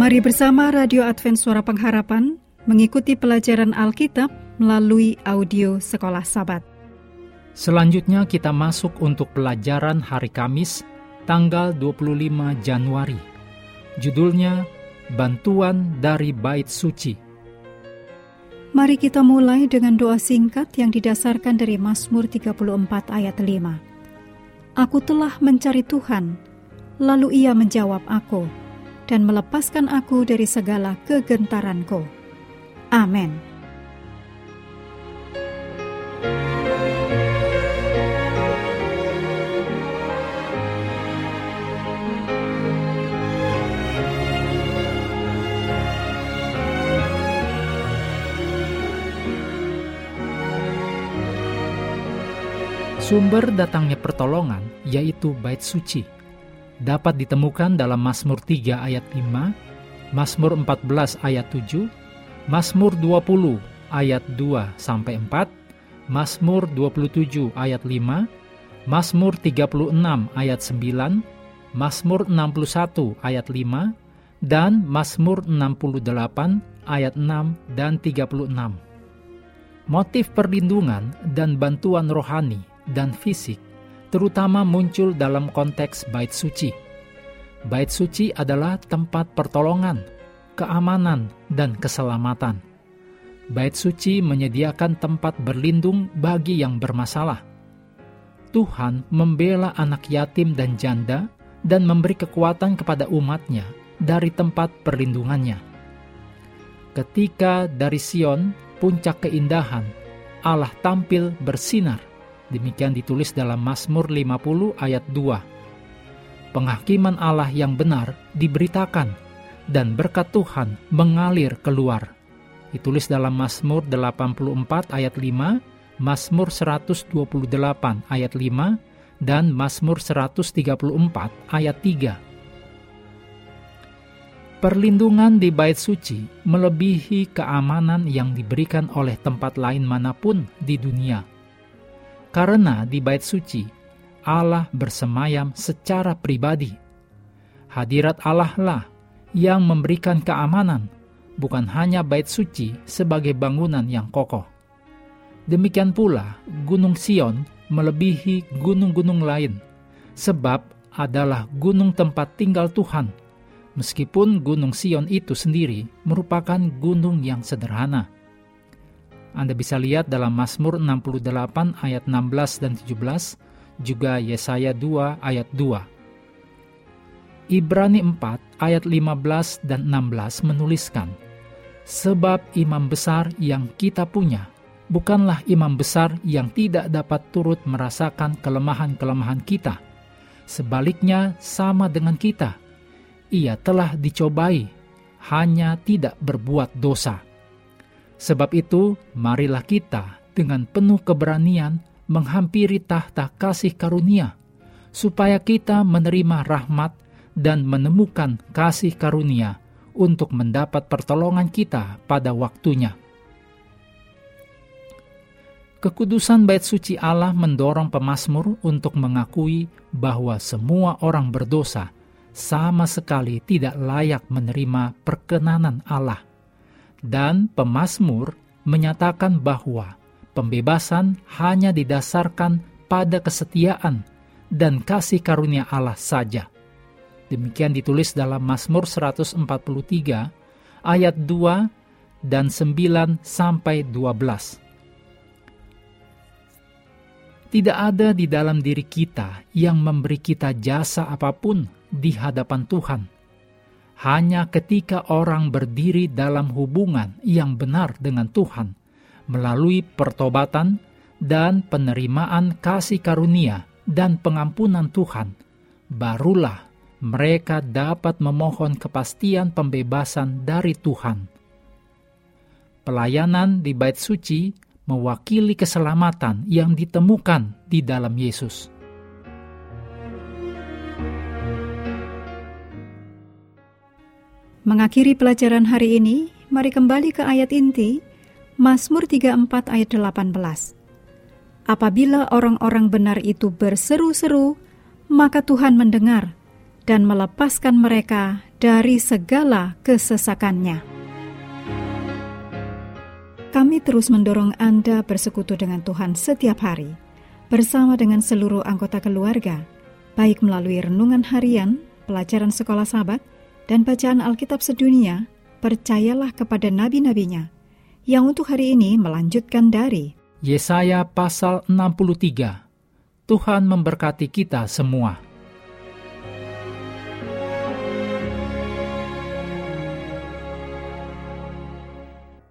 Mari bersama Radio Advent Suara Pengharapan mengikuti pelajaran Alkitab melalui audio Sekolah Sabat. Selanjutnya kita masuk untuk pelajaran hari Kamis, tanggal 25 Januari. Judulnya Bantuan dari Bait Suci. Mari kita mulai dengan doa singkat yang didasarkan dari Mazmur 34 ayat 5. Aku telah mencari Tuhan, lalu ia menjawab aku dan melepaskan aku dari segala kegentaranku. Amin. Sumber datangnya pertolongan yaitu bait suci dapat ditemukan dalam Mazmur 3 ayat 5, Mazmur 14 ayat 7, Mazmur 20 ayat 2 sampai 4, Mazmur 27 ayat 5, Mazmur 36 ayat 9, Mazmur 61 ayat 5, dan Mazmur 68 ayat 6 dan 36. Motif perlindungan dan bantuan rohani dan fisik terutama muncul dalam konteks bait suci. Bait suci adalah tempat pertolongan, keamanan, dan keselamatan. Bait suci menyediakan tempat berlindung bagi yang bermasalah. Tuhan membela anak yatim dan janda dan memberi kekuatan kepada umatnya dari tempat perlindungannya. Ketika dari Sion, puncak keindahan, Allah tampil bersinar Demikian ditulis dalam Mazmur 50 ayat 2. Penghakiman Allah yang benar diberitakan dan berkat Tuhan mengalir keluar. Ditulis dalam Mazmur 84 ayat 5, Mazmur 128 ayat 5, dan Mazmur 134 ayat 3. Perlindungan di bait suci melebihi keamanan yang diberikan oleh tempat lain mana pun di dunia. Karena di bait suci, Allah bersemayam secara pribadi. Hadirat Allah lah yang memberikan keamanan, bukan hanya bait suci sebagai bangunan yang kokoh. Demikian pula, Gunung Sion melebihi gunung-gunung lain, sebab adalah gunung tempat tinggal Tuhan, meskipun Gunung Sion itu sendiri merupakan gunung yang sederhana. Anda bisa lihat dalam Mazmur 68 ayat 16 dan 17, juga Yesaya 2 ayat 2. Ibrani 4 ayat 15 dan 16 menuliskan, Sebab imam besar yang kita punya, bukanlah imam besar yang tidak dapat turut merasakan kelemahan-kelemahan kita. Sebaliknya sama dengan kita, ia telah dicobai, hanya tidak berbuat dosa Sebab itu, marilah kita dengan penuh keberanian menghampiri tahta kasih karunia, supaya kita menerima rahmat dan menemukan kasih karunia untuk mendapat pertolongan kita pada waktunya. Kekudusan bait suci Allah mendorong pemazmur untuk mengakui bahwa semua orang berdosa sama sekali tidak layak menerima perkenanan Allah dan pemazmur menyatakan bahwa pembebasan hanya didasarkan pada kesetiaan dan kasih karunia Allah saja. Demikian ditulis dalam Mazmur 143 ayat 2 dan 9 sampai 12. Tidak ada di dalam diri kita yang memberi kita jasa apa pun di hadapan Tuhan hanya ketika orang berdiri dalam hubungan yang benar dengan Tuhan melalui pertobatan dan penerimaan kasih karunia dan pengampunan Tuhan, barulah mereka dapat memohon kepastian pembebasan dari Tuhan. Pelayanan di Bait Suci mewakili keselamatan yang ditemukan di dalam Yesus. Mengakhiri pelajaran hari ini, mari kembali ke ayat inti, Mazmur 34 ayat 18. Apabila orang-orang benar itu berseru-seru, maka Tuhan mendengar, dan melepaskan mereka dari segala kesesakannya. Kami terus mendorong Anda bersekutu dengan Tuhan setiap hari, bersama dengan seluruh anggota keluarga, baik melalui renungan harian, pelajaran sekolah sahabat, dan bacaan Alkitab sedunia, percayalah kepada nabi-nabinya, yang untuk hari ini melanjutkan dari Yesaya pasal 63. Tuhan memberkati kita semua.